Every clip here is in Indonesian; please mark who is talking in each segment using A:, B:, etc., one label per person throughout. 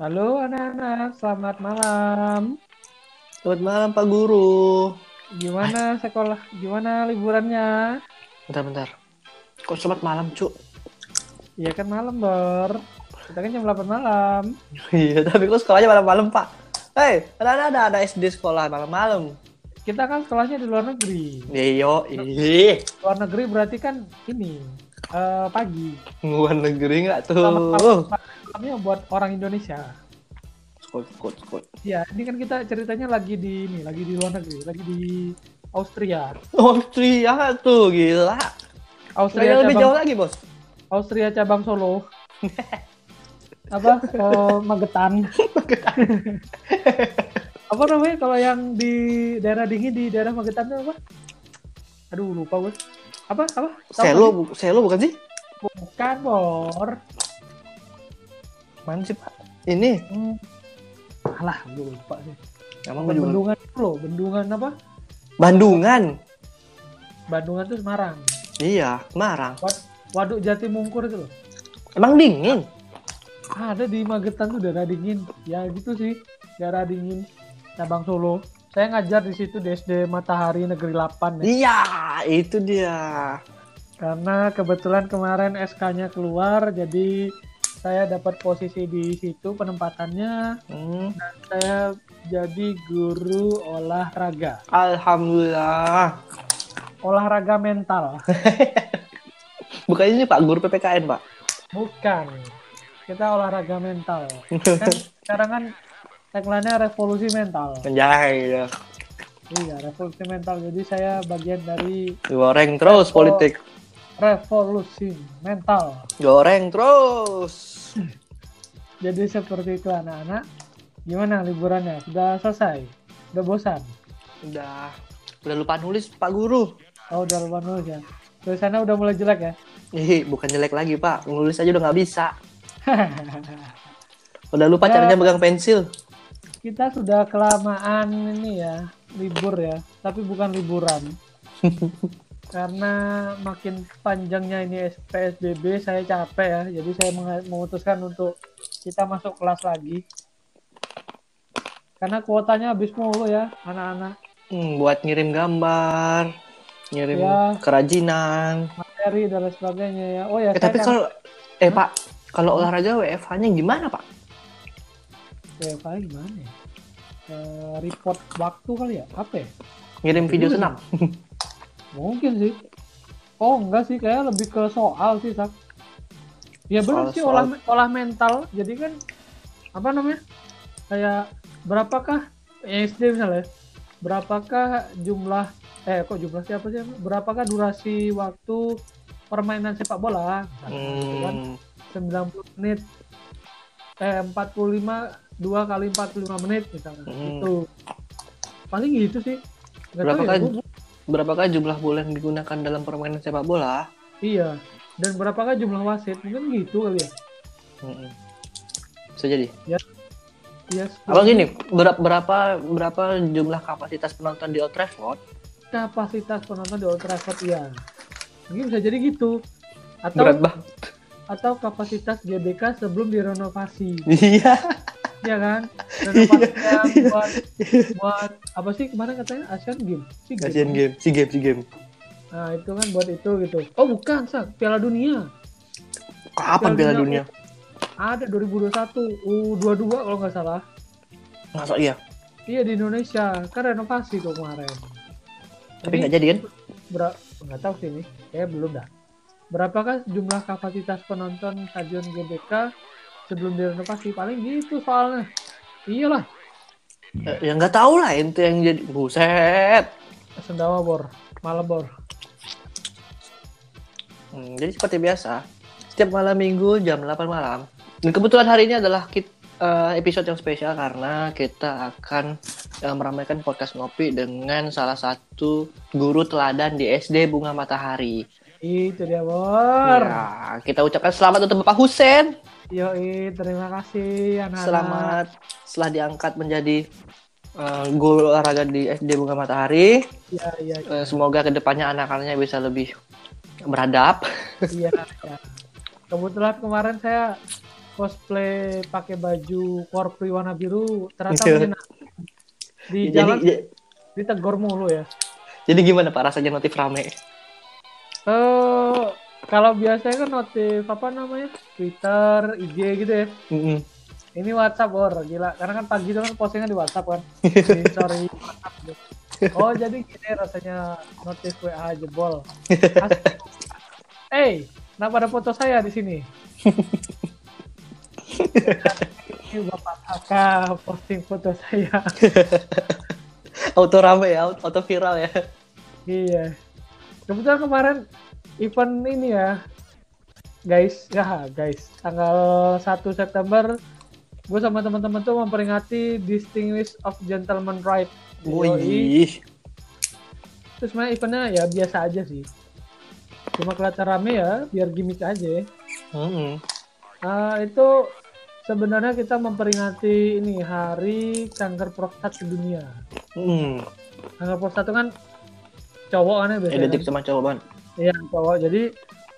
A: Halo anak-anak, selamat malam.
B: Selamat malam Pak Guru.
A: Gimana sekolah? Gimana liburannya?
B: Bentar, bentar. Kok selamat malam, Cuk?
A: Iya kan malam, Bor. Kita kan jam 8 malam.
B: Iya, tapi kok sekolahnya malam-malam, Pak? Hei, ada ada ada SD sekolah malam-malam.
A: Kita kan sekolahnya di luar negeri.
B: Iyo, ih.
A: Luar negeri berarti kan ini eh, pagi.
B: Luar negeri nggak tuh?
A: Selamat malam. Malamnya buat orang Indonesia.
B: Skot, skot, skot.
A: Iya, ini kan kita ceritanya lagi di ini, lagi di luar negeri, lagi di Austria.
B: Austria tuh, gila.
A: Austria
B: Saya lebih jauh
A: cabang,
B: lagi, Bos.
A: Austria cabang Solo. apa? Eh, Magetan. apa namanya kalau yang di daerah dingin di daerah Magetan itu apa? Aduh lupa gue. Apa apa?
B: Selo, bu- Selo bukan sih?
A: sih? Bukan bor.
B: Mana sih, Pak? Ini.
A: Hmm. Alah, gue lupa sih.
B: Emang gue juga.
A: bendungan itu loh, bendungan apa?
B: Bandungan.
A: Bandungan itu Semarang.
B: Iya, Semarang.
A: Wad- Waduk Jatimungkur itu loh.
B: Emang dingin?
A: Ada di Magetan tuh daerah dingin. Ya gitu sih, daerah dingin. Cabang Solo. Saya ngajar di situ di SD Matahari Negeri 8 ya.
B: Iya, itu dia.
A: Karena kebetulan kemarin SK-nya keluar, jadi saya dapat posisi di situ penempatannya.
B: Hmm.
A: Saya jadi guru olahraga,
B: Alhamdulillah.
A: olahraga mental.
B: Bukan ini Pak, guru PPKN, Pak.
A: Bukan, kita olahraga mental. Kan sekarang kan tagline-nya revolusi mental.
B: Menjahit ya.
A: Iya, revolusi mental. Jadi saya bagian dari
B: Goreng terus
A: Oh.
B: politik.
A: Revolusi mental.
B: Goreng terus.
A: Jadi seperti itu anak-anak. Gimana liburannya? Sudah selesai? Udah bosan?
B: Udah udah lupa nulis Pak Guru.
A: Oh, udah lupa nulis ya. Tulisannya udah mulai jelek ya?
B: Ih, bukan jelek lagi Pak. Nulis aja udah nggak bisa. Udah lupa
A: Ya.
B: caranya pegang pensil.
A: Kita sudah kelamaan ini ya, libur ya. Tapi bukan liburan. Karena makin panjangnya ini PSBB, saya capek ya. Jadi saya memutuskan untuk kita masuk kelas lagi. Karena kuotanya habis mulu ya, anak-anak.
B: Hmm, buat ngirim gambar, ngirim
A: Ya.
B: kerajinan.
A: Materi dan lain sebagainya ya. Oh ya,
B: Eh, tapi
A: kan-
B: kalau eh Pak, kalau olahraga WFH-nya gimana Pak?
A: WFH gimana ya? Eh, report waktu kali ya? Apa ya?
B: Ngirim video senam.
A: Mungkin sih. Oh enggak sih, kayak lebih ke soal sih, Sak. Ya benar sih olah olah mental. Jadi kan apa namanya? Kayak berapakah ya, SD misalnya? Berapakah jumlah eh kok jumlah siapa sih? Berapakah durasi waktu permainan sepak bola? Kan?
B: Hmm,
A: 90 menit eh 45 2 kali 45 menit misalnya
B: Hmm.
A: gitu paling gitu sih Nggak tahu ya,
B: berapakah jumlah bola yang digunakan dalam permainan sepak bola?
A: iya dan berapakah jumlah wasit mungkin gitu kali ya
B: Hmm. Bisa jadi.
A: iya
B: Abang gini, berapa berapa berapa jumlah kapasitas penonton di Old Trafford?
A: kapasitas penonton di Old Trafford iya mungkin bisa jadi gitu atau
B: Berat banget.
A: atau kapasitas GBK sebelum direnovasi
B: Iya.
A: Ya kan renovasi yang buat buat apa sih kemarin katanya Asian Games sih
B: Asian Game, si game, si game.
A: Nah itu kan buat itu gitu. Oh bukan, Sak. Piala Dunia.
B: Kapan
A: Piala
B: Piala
A: Dunia.
B: Dunia?
A: Ada 2021, U22 kalau nggak salah.
B: Masa iya?
A: Iya di Indonesia. Kan renovasi tuh kemarin.
B: Tapi nggak jadi kan?
A: Ber- nggak tahu sih ini. Kayaknya belum dah. Berapakah jumlah kapasitas penonton stadion GBK sebelum direnovasi? Paling gitu soalnya. Iyalah.
B: Ya nggak tahu lah itu yang jadi buset.
A: Sendawa bor. Malam bor.
B: Hmm, jadi seperti biasa, setiap malam minggu jam 8 malam. Dan kebetulan hari ini adalah kit- eh, episode yang spesial karena kita akan eh, meramaikan podcast ngopi dengan salah satu guru teladan di SD Bunga Matahari.
A: Itu dia bor.
B: Ya, kita ucapkan selamat untuk Bapak Husen.
A: Yoi, terima kasih anak-anak.
B: Selamat setelah diangkat menjadi eh, guru olahraga di SD Bunga Matahari.
A: Iya, iya,
B: Eh, semoga ke depannya anak-anaknya bisa lebih beradab.
A: iya. iya. Kebetulan kemarin saya cosplay pakai baju korpri warna biru ternyata
B: Iya.
A: menyenangkan. di
B: Jadi,
A: jalan
B: j-
A: ditegur mulu ya
B: jadi gimana Pak rasanya notif rame?
A: eh kalau biasanya kan notif apa namanya? Twitter IG gitu ya.
B: Mm-mm.
A: ini WhatsApp or gila karena kan pagi itu kan postingan di WhatsApp kan. Di story WhatsApp gitu. oh jadi gini rasanya notif WA jebol eh kenapa ada foto saya di sini? Ini bapak kakak posting foto saya.
B: Auto rame ya, auto, auto viral ya.
A: iya. Kebetulan kemarin event ini ya guys ya guys tanggal 1 September gue sama teman-teman tuh memperingati Distinguished of Gentleman Right.
B: Wih,
A: terus sebenarnya eventnya ya biasa aja sih cuma kelihatan rame ya biar gimmick aja
B: Mm-mm.
A: Ah, itu sebenarnya kita memperingati ini hari kanker prostat sedunia
B: Mm.
A: kanker prostat itu kan cowok kan ya biasanya
B: Identik
A: kan?
B: sama cowok ban.
A: Iya cowok. Jadi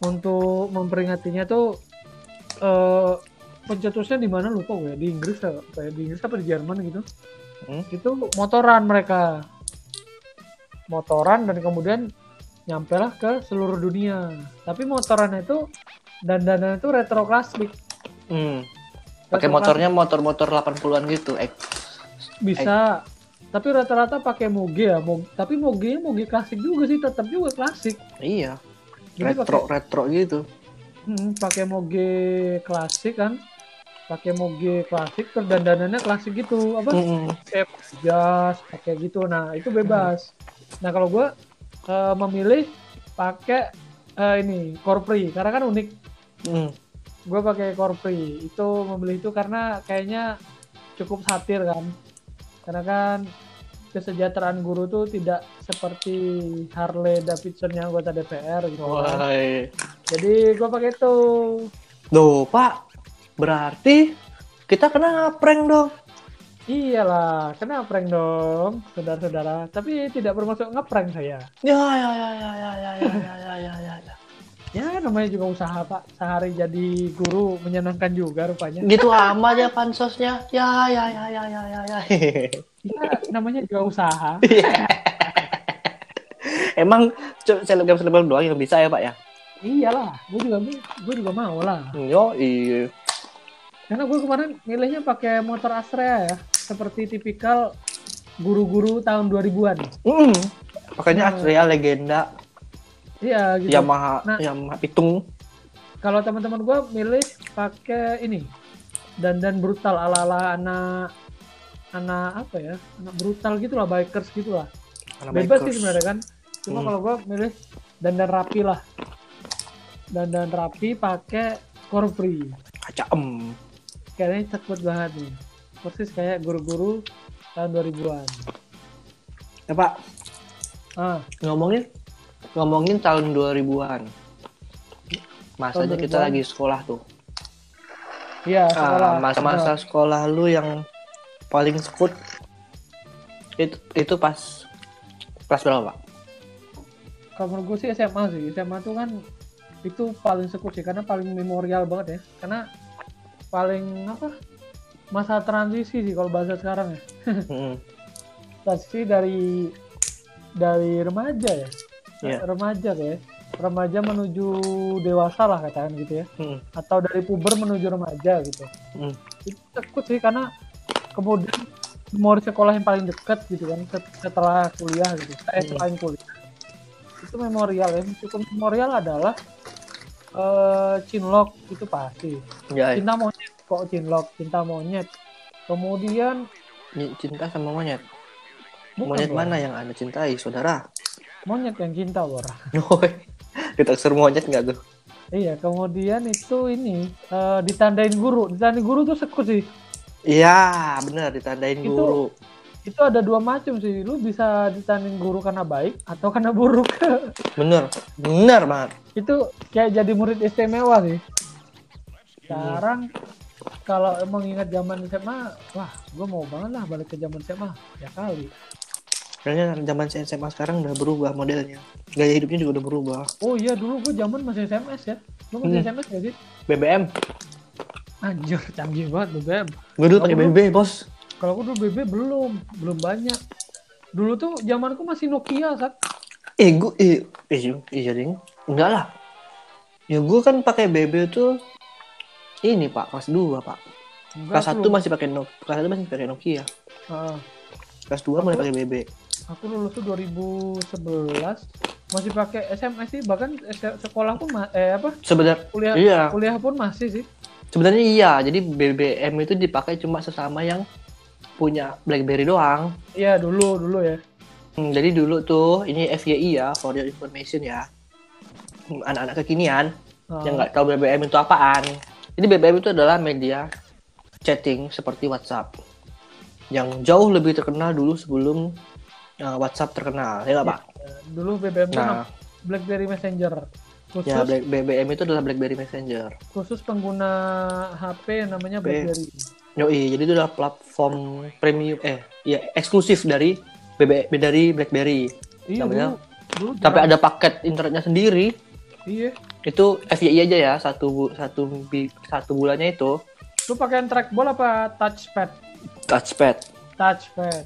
A: untuk memperingatinya tuh eh pencetusnya di mana lupa gue. ya. Di Inggris ya, apa ya? Di Inggris apa di Jerman gitu.
B: Hmm?
A: Itu motoran mereka. Motoran dan kemudian nyampe lah ke seluruh dunia. Tapi motoran itu dan dandan itu retro klasik.
B: Mm. Pakai motornya motor-motor 80-an gitu. Eh,
A: bisa. Tapi rata-rata pakai moge ya. Moge, tapi moge moge klasik juga sih, tetap juga klasik.
B: iya,
A: Jadi
B: retro retro gitu.
A: Hmm, pakai moge klasik kan pakai moge klasik terus dandanannya klasik gitu apa
B: Mm-mm.
A: kayak jas pakai gitu nah itu bebas nah kalau gue memilih pakai eh, ini korpri karena kan unik
B: Mm.
A: gue pakai korpri itu memilih itu karena kayaknya cukup satir kan karena kan kesejahteraan guru tuh tidak seperti Harley Davidson yang anggota DPR gitu kan.
B: Iya.
A: jadi gue pakai itu
B: Duh, Pak. Berarti kita kena ngaprank dong.
A: Iyalah, kena prank dong, saudara-saudara. Tapi tidak bermaksud ngeprank saya.
B: Ya, ya, ya, ya, ya, ya, ya, ya, ya, ya, ya, ya.
A: Ya, namanya juga usaha, Pak. Sehari jadi guru menyenangkan juga rupanya.
B: Gitu amat ya pansosnya. Ya, ya, ya, ya, ya, ya, ya.
A: Ya, namanya juga usaha.
B: Emang c- selebgram selebgram doang yang bisa ya Pak ya?
A: Iyalah, gue juga gue juga mau lah.
B: Yo, iya.
A: Karena gue kemarin milihnya pakai motor Astrea ya, seperti tipikal guru-guru tahun 2000-an.
B: Mm. Makanya
A: Hmm.
B: Astrea legenda
A: Iya, gitu.
B: Yamaha
A: Nah.
B: Yamaha Pitung.
A: Kalau teman-teman gue milih pakai ini dandan brutal ala-ala anak anak apa ya anak brutal gitulah bikers gitulah
B: Anak
A: bebas
B: bikers.
A: sih sebenarnya kan cuma
B: Hmm.
A: kalau gue milih dandan rapi lah dandan rapi pakai korpri
B: Kaca em.
A: kayaknya cekut banget nih persis kayak guru-guru tahun 2000-an
B: Ya Pak,
A: ah
B: ngomongin ngomongin tahun 2000-an. Masanya
A: Tahun
B: kita
A: 2000-an.
B: lagi sekolah tuh.
A: iya sekolah
B: Ah, masa-masa sekolah lu yang paling sekut itu itu pas kelas berapa, Pak?
A: kalau menurut gue sih SMA sih SMA tuh kan itu paling sekut sih karena paling memorial banget ya karena paling apa masa transisi sih kalau bahasa sekarang ya
B: Mm-mm.
A: transisi dari dari remaja ya
B: Iya.
A: remaja ya remaja menuju dewasa lah katakan gitu ya
B: Mm-mm.
A: atau dari puber menuju remaja gitu
B: Mm.
A: itu takut sih karena kemudian memori sekolah yang paling dekat gitu kan set- setelah kuliah gitu eh
B: Hmm.
A: selain kuliah itu memorial ya cukup memorial adalah eh cinlok itu pasti
B: Ya,
A: cinta monyet kok cinlok cinta monyet kemudian
B: cinta sama monyet.
A: bukan,
B: monyet
A: Bor.
B: mana yang anda cintai, saudara?
A: Monyet yang cinta bor.
B: Kita suruh monyet nggak tuh?
A: iya kemudian itu ini eh, ditandain guru. Ditandain guru tuh sekut sih.
B: Iya, benar ditandain
A: Itu-
B: guru.
A: itu ada dua macam sih. Lu bisa ditandain guru karena baik atau karena buruk.
B: Bener, bener banget.
A: itu kayak jadi murid istimewa sih. Sekarang kalau emang ingat zaman SMA wah gue mau banget lah balik ke zaman SMA ya kali
B: Kayaknya zaman SMA sekarang udah berubah modelnya. Gaya hidupnya juga udah berubah.
A: oh iya dulu gue zaman masih SMS ya lu masih
B: Hmm.
A: SMS gak sih
B: BBM.
A: Anjir, canggih banget BBM.
B: Gue dulu pakai BB, bos.
A: Kalau aku dulu BB belum, belum banyak. Dulu tuh zamanku masih Nokia, Sat.
B: Eh, gue, eh, eh, iya ding. Enggak lah. Ya gue kan pakai BB tuh ini pak, kelas 2 pak.
A: Enggak,
B: Kelas
A: aku
B: 1
A: belum.
B: masih pakai Nokia, kelas 1 masih pakai Nokia.
A: Ah,
B: Kelas 2 mulai pakai BB.
A: Aku lulus tuh 2011 masih pakai SMS sih bahkan sekolah pun eh apa
B: Sebenarnya
A: kuliah
B: Iya.
A: kuliah pun masih sih
B: sebenarnya iya. Jadi BBM itu dipakai cuma sesama yang punya BlackBerry doang.
A: iya dulu dulu ya
B: Hmm, jadi dulu tuh ini FYI ya, for your information ya. Hmm, Anak-anak kekinian
A: Ah,
B: yang nggak tahu BBM itu apaan. Jadi BBM itu adalah media chatting seperti WhatsApp yang jauh lebih terkenal dulu sebelum uh, WhatsApp terkenal, ya nggak pak?
A: dulu BBM
B: Nah,
A: BlackBerry Messenger khusus
B: ya Black- BBM itu adalah BlackBerry Messenger.
A: khusus pengguna HP namanya. BlackBerry
B: Yoi, jadi itu adalah platform premium, eh, ya eksklusif dari BB dari BlackBerry.
A: iya
B: Namanya-
A: dulu dulu
B: Tapi ada paket internetnya sendiri.
A: iya
B: Itu FYI aja ya, satu satu satu bulannya itu
A: lu pakai trackball apa touchpad
B: touchpad.
A: touchpad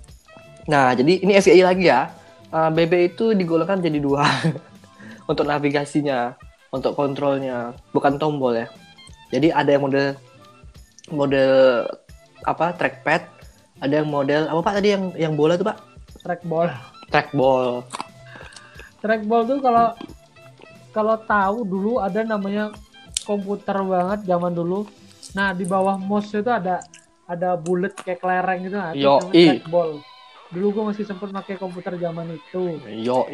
B: Nah, jadi ini FYI lagi ya. Uh, BB itu digolongkan jadi dua untuk navigasinya, untuk kontrolnya, bukan tombol ya. Jadi ada yang model model apa trackpad, ada yang model apa pak tadi yang yang bola tuh pak?
A: trackball
B: Trackball.
A: trackball tuh kalau kalau tahu dulu ada namanya komputer banget zaman dulu nah di bawah mouse itu ada ada bullet kayak kelereng gitu nah, itu
B: Yo,
A: trackball dulu gue masih sempet pakai komputer zaman itu
B: Yo,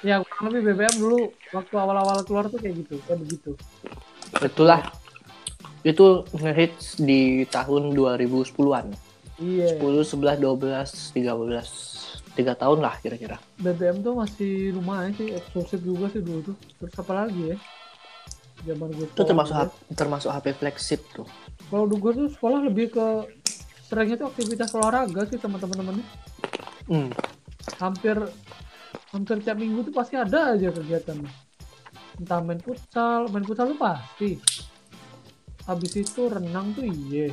A: ya kurang lebih BBM dulu waktu awal-awal keluar tuh kayak gitu kayak begitu
B: itulah itu ngehits di tahun 2010-an.
A: iya
B: 10, 11, 12, 13. 3 tahun lah kira-kira.
A: BBM tuh masih lumayan sih eksklusif juga sih dulu tuh terus apa lagi ya zaman gue
B: Itu termasuk. H- termasuk HP flagship tuh.
A: kalau dulu gue tuh sekolah lebih ke seringnya tuh aktivitas olahraga sih sama teman-temannya
B: Hmm.
A: hampir hampir tiap minggu tuh pasti ada aja kegiatan. Entah main futsal main futsal tuh pasti. Habis itu renang tuh iya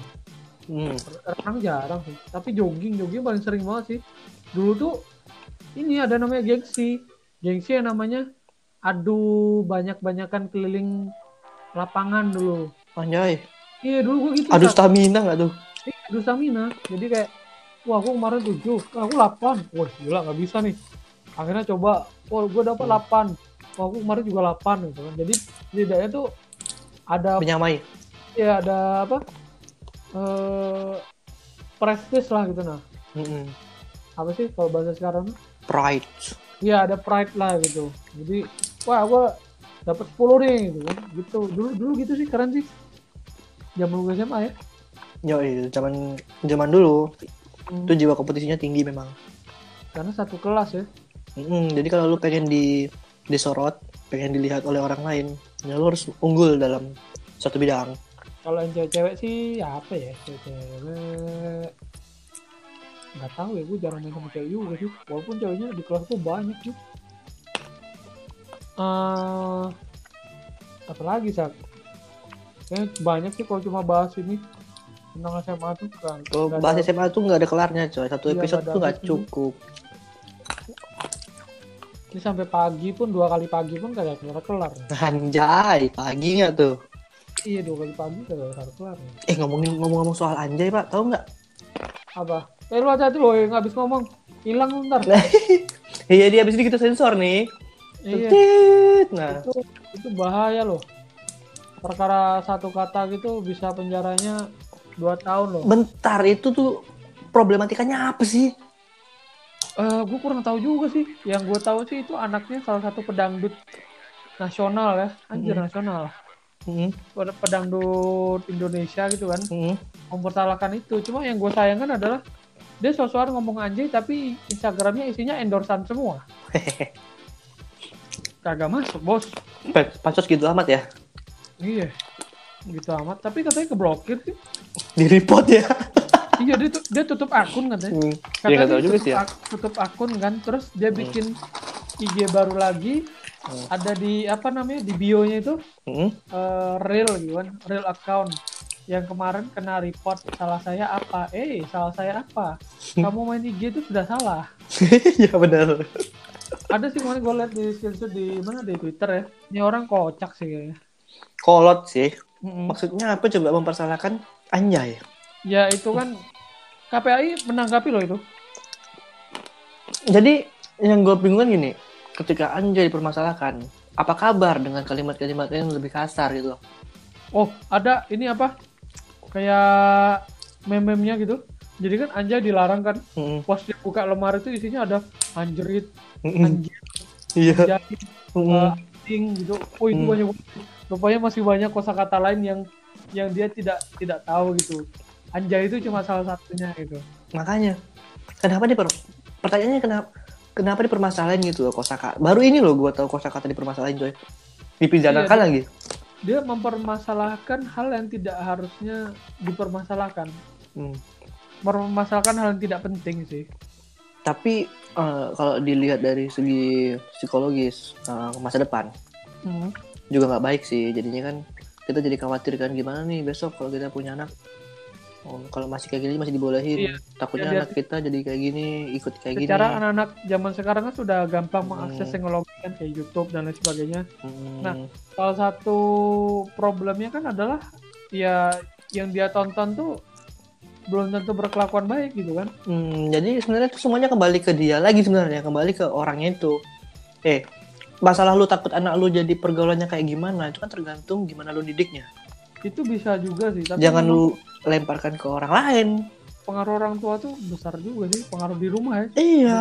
B: Hmm.
A: renang jarang sih. Tapi jogging jogging paling sering banget sih. Dulu tuh ini ada namanya gengsi. Gengsi yang namanya adu banyak-banyakan keliling lapangan dulu.
B: Anjay.
A: iya dulu gue gitu
B: Aduh stamina nggak tuh?
A: Iya, adu stamina. Jadi kayak wah aku kemarin tujuh aku delapan wah gila nggak bisa nih. Akhirnya coba wah gue dapat
B: Hmm.
A: delapan wah aku kemarin juga delapan gitu kan. Jadi setidaknya tuh ada
B: Menyamai.
A: ya ada apa? Eh prestis lah gitu nah.
B: Mm-mm.
A: apa sih kalau bahasa sekarang?
B: Pride.
A: Iya ada pride lah gitu. Jadi wah gue dapat 10 nih gitu kan. Gitu. Dulu dulu gitu sih keren sih. Zaman gue SMA ya.
B: Yo, zaman zaman dulu
A: Hmm,
B: itu jiwa kompetisinya tinggi memang.
A: karena satu kelas ya
B: Mm-mm. Jadi kalau lu pengen di disorot, pengen dilihat oleh orang lain, ya lu harus unggul dalam satu bidang.
A: kalau yang cewek-cewek sih ya apa ya cewek-cewek nggak tahu ya gue jarang main sama cewek juga sih walaupun ceweknya di kelas tuh banyak sih eh apa lagi sak kayaknya banyak sih kalau cuma bahas ini tentang SMA tuh kan
B: Kalau
A: nggak
B: bahas
A: ada-
B: SMA tuh nggak ada kelarnya coy. Satu
A: Iya,
B: episode tuh nggak cukup.
A: ini sampai pagi pun dua kali pagi pun kagak kelar kelar
B: Anjay, pagi nggak tuh?
A: iya dua kali pagi kagak kelar kelar
B: Eh ngomongin ngomong-ngomong soal anjay pak, tahu nggak?
A: apa eh lu hati-hati loh yang habis ngomong hilang ntar
B: Iya dia abis ini kita sensor nih.
A: iya.
B: Nah,
A: itu itu bahaya loh perkara satu kata gitu bisa penjaranya dua tahun loh.
B: Bentar itu tuh problematikanya apa sih?
A: eh gue kurang tahu juga sih. Yang gue tahu sih itu anaknya salah satu pedangdut nasional ya. Anjir
B: Mhm.
A: nasional.
B: Hmm,
A: Ped- pedangdut Indonesia gitu kan.
B: Hmm.
A: mempersalahkan itu. Cuma yang gue sayangkan adalah dia sosokan ngomong anjay tapi Instagramnya isinya endorsan semua. Kagak masuk bos.
B: Pa- Pansos gitu amat ya?
A: iya gitu amat tapi katanya keblokir sih
B: Di report ya?
A: iya dia, tu- dia tutup akun katanya
B: Hmm.
A: Katanya
B: Ya
A: dia
B: juga
A: tutup,
B: sih ya.
A: ak- tutup akun kan, terus dia bikin IG baru lagi,
B: Hmm.
A: ada di apa namanya di bio-nya itu
B: Hmm.
A: eh, real gitu kan, real account. yang kemarin kena report salah saya apa? Eh, salah saya apa? Kamu main IG itu sudah salah.
B: Iya benar.
A: Ada sih kemarin gue liat di screenshot di mana di Twitter ya. Ini orang kocak sih kayaknya.
B: Kolot sih. Maksudnya apa coba mempersalahkan Anjay?
A: Ya itu kan KPI menanggapi loh itu.
B: Jadi yang gue bingung kan gini, ketika Anjay dipermasalahkan, apa kabar dengan kalimat-kalimat yang lebih kasar gitu?
A: Oh, ada ini apa? Kayak meme-memnya gitu. Jadi kan Anjay dilarang kan.
B: Mm-mm.
A: Pas dia buka lemari itu isinya ada anjerit,
B: Mm-mm.
A: anjir,
B: Iya.
A: anjay,
B: Mm-mm.
A: uh, anjing gitu. Oh itu
B: Hmm.
A: banyak banget. Rupanya masih banyak kosakata lain yang yang dia tidak tidak tahu gitu. Anjay itu cuma salah satunya gitu.
B: Makanya, kenapa diper pertanyaannya kenapa kenapa dipermasalahin gitu loh kosakata? Baru ini loh gue tahu kosakata dipermasalahin coy. Dipidanakan
A: Iya,
B: lagi.
A: Dia mempermasalahkan hal yang tidak harusnya dipermasalahkan.
B: Hmm.
A: Mempermasalahkan hal yang tidak penting sih.
B: Tapi eh, kalau dilihat dari segi psikologis eh, masa depan
A: Hmm.
B: Juga nggak baik sih. Jadinya kan kita jadi khawatir kan gimana nih besok kalau kita punya anak. Oh, kalau masih kayak gini masih dibolehin.
A: Iya.
B: Takutnya
A: Ya, dia-
B: anak kita jadi kayak gini, ikut kayak gini.
A: Secara anak-anak zaman sekarang kan sudah gampang
B: Hmm.
A: mengakses teknologi kan kayak YouTube dan lain sebagainya.
B: Hmm,
A: Nah, Salah satu problemnya kan adalah ya yang dia tonton tuh belum tentu berkelakuan baik gitu kan.
B: hmm, jadi sebenarnya itu semuanya kembali ke dia lagi sebenarnya, kembali ke orangnya itu. Eh, masalah lu takut anak lu jadi pergaulannya kayak gimana, itu kan tergantung gimana lu didiknya.
A: Itu bisa juga sih, tapi
B: Jangan lu lemparkan ke orang lain.
A: pengaruh orang tua tuh besar juga sih, pengaruh di rumah ya.
B: Iya.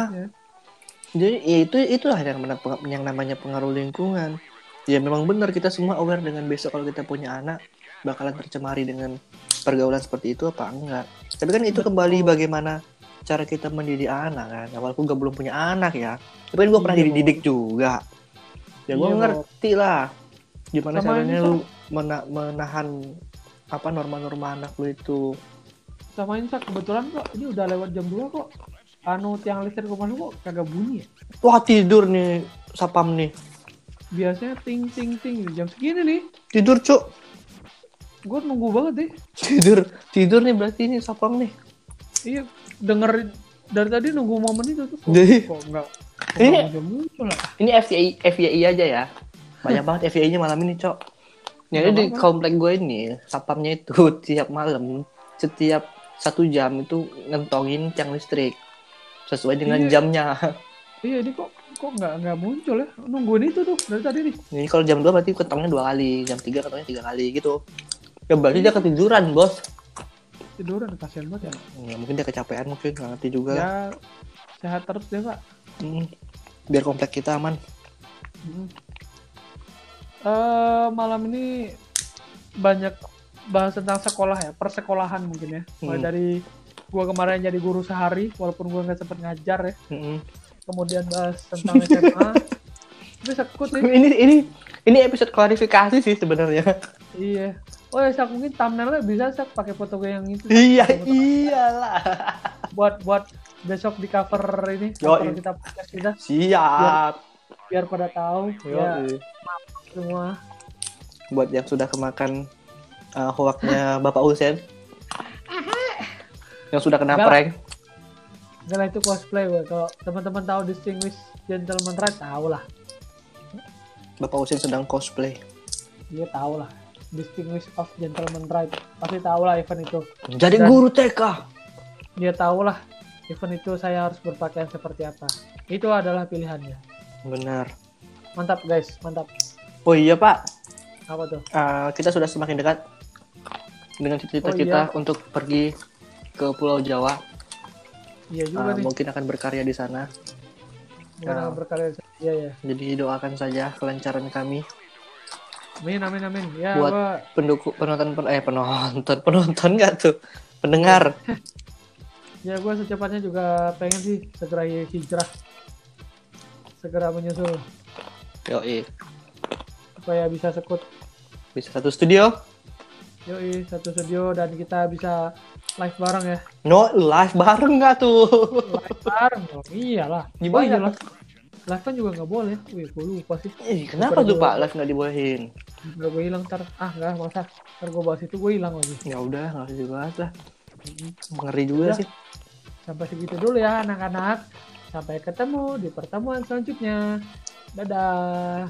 B: Jadi ya itu itulah yang, yang namanya pengaruh lingkungan. Ya memang benar kita semua aware dengan besok kalau kita punya anak bakalan tercemari dengan pergaulan seperti itu apa enggak. Tapi kan itu
A: Betul.
B: kembali bagaimana cara kita mendidik anak kan. Walaupun gue belum punya anak ya. Tapi gue pernah
A: Iya,
B: dididik juga. Ya gue
A: Iya,
B: ngerti lah gimana
A: Sama
B: caranya lu mena- menahan apa norma-norma anak lu itu.
A: Sama ini Sak, kebetulan kok ini udah lewat jam 2 kok. Anu tiang listrik rumah lu kok kagak bunyi ya?
B: Wah tidur nih sapam nih.
A: Biasanya ting ting ting jam segini nih.
B: Tidur cuk.
A: Gue nunggu banget deh.
B: Tidur tidur nih berarti ini sapam nih.
A: Iya, dengerin dari tadi nunggu momen itu tuh. Kok,
B: Jadi-
A: kok enggak?
B: Ini-
A: muncul lah.
B: Ini FYI, FYI aja ya. Banyak banget FYI-nya malam ini, Cok. Jadi
A: Nggak
B: di komplek gue ini, sapamnya itu tiap malam, setiap satu jam itu ngentongin tiang listrik. Sesuai dengan
A: Iya.
B: jamnya.
A: Iya ini kok kok nggak nggak muncul ya? Nungguin itu tuh dari tadi nih.
B: Ini kalau jam 2 berarti ketongnya dua kali, jam 3 ketongnya tiga kali gitu. Ya berarti dia ketiduran, bos.
A: Tiduran kasihan banget ya.
B: Ya, mungkin dia kecapean mungkin, nggak ngerti juga.
A: Ya sehat terus deh pak.
B: Hmm. Biar komplek kita aman.
A: Hmm. Eh, malam ini banyak bahas tentang sekolah ya, persekolahan mungkin ya. Mulai
B: Hmm.
A: dari gua kemarin jadi guru sehari, walaupun gua nggak sempet ngajar ya.
B: Mm-mm.
A: Kemudian bahas tentang SMA. Tapi sekut nih.
B: Ini ini ini episode klarifikasi sih sebenarnya.
A: Iya. Oh ya, Sak, mungkin thumbnailnya bisa Sak pakai foto gue yang itu.
B: Iya, iyalah.
A: Buat buat besok di cover ini, cover kita podcast kita
B: Siap.
A: biar pada tahu ya
B: Yoi.
A: semua.
B: buat yang sudah kemakan uh, hoaknya Bapak Husen yang sudah kena
A: Enggak.
B: prank
A: Enggak lah itu cosplay gue. Kalau teman-teman tahu Distinguished Gentleman Right tahu lah.
B: Bapak Husen sedang cosplay
A: Dia tahu lah. Distinguished of Gentleman Right pasti tahu lah event itu.
B: jadi
A: Dan-
B: guru TK
A: Dia tahu lah event itu saya harus berpakaian seperti apa. Itu adalah pilihannya.
B: benar
A: Mantap guys, mantap.
B: oh iya Pak
A: Apa tuh?
B: Uh, kita sudah semakin dekat dengan cita-cita
A: Oh,
B: kita
A: iya.
B: untuk pergi ke Pulau Jawa
A: Iya juga
B: Uh,
A: nih.
B: mungkin akan berkarya di sana
A: Mungkin
B: ah.
A: akan berkarya. Iya ya.
B: jadi doakan saja kelancaran kami
A: Amin amin amin. Ya
B: Buat-
A: gua
B: pendukung penonton pen- eh penonton penonton nggak tuh pendengar
A: ya gue secepatnya juga pengen sih segera hijrah. Segera menyusul.
B: Yoi.
A: Supaya bisa sekut.
B: Bisa satu studio?
A: Yoi satu studio dan kita bisa live bareng ya.
B: No live bareng gak tuh?
A: Live bareng dong iyalah.
B: Gimana
A: oh, iya, live, live kan juga gak boleh. Wih gue lupa sih.
B: Ih, kenapa tuh pak? live gak dibolehin?
A: Gak gue hilang ntar. Ah nggak masa. Ntar gue bahas itu gue hilang lagi.
B: Ya udah nggak usah dibahas lah. Hmm. Mengeri juga
A: Udah.
B: sih.
A: Sampai segitu dulu ya anak-anak. Sampai ketemu di pertemuan selanjutnya. Dadah.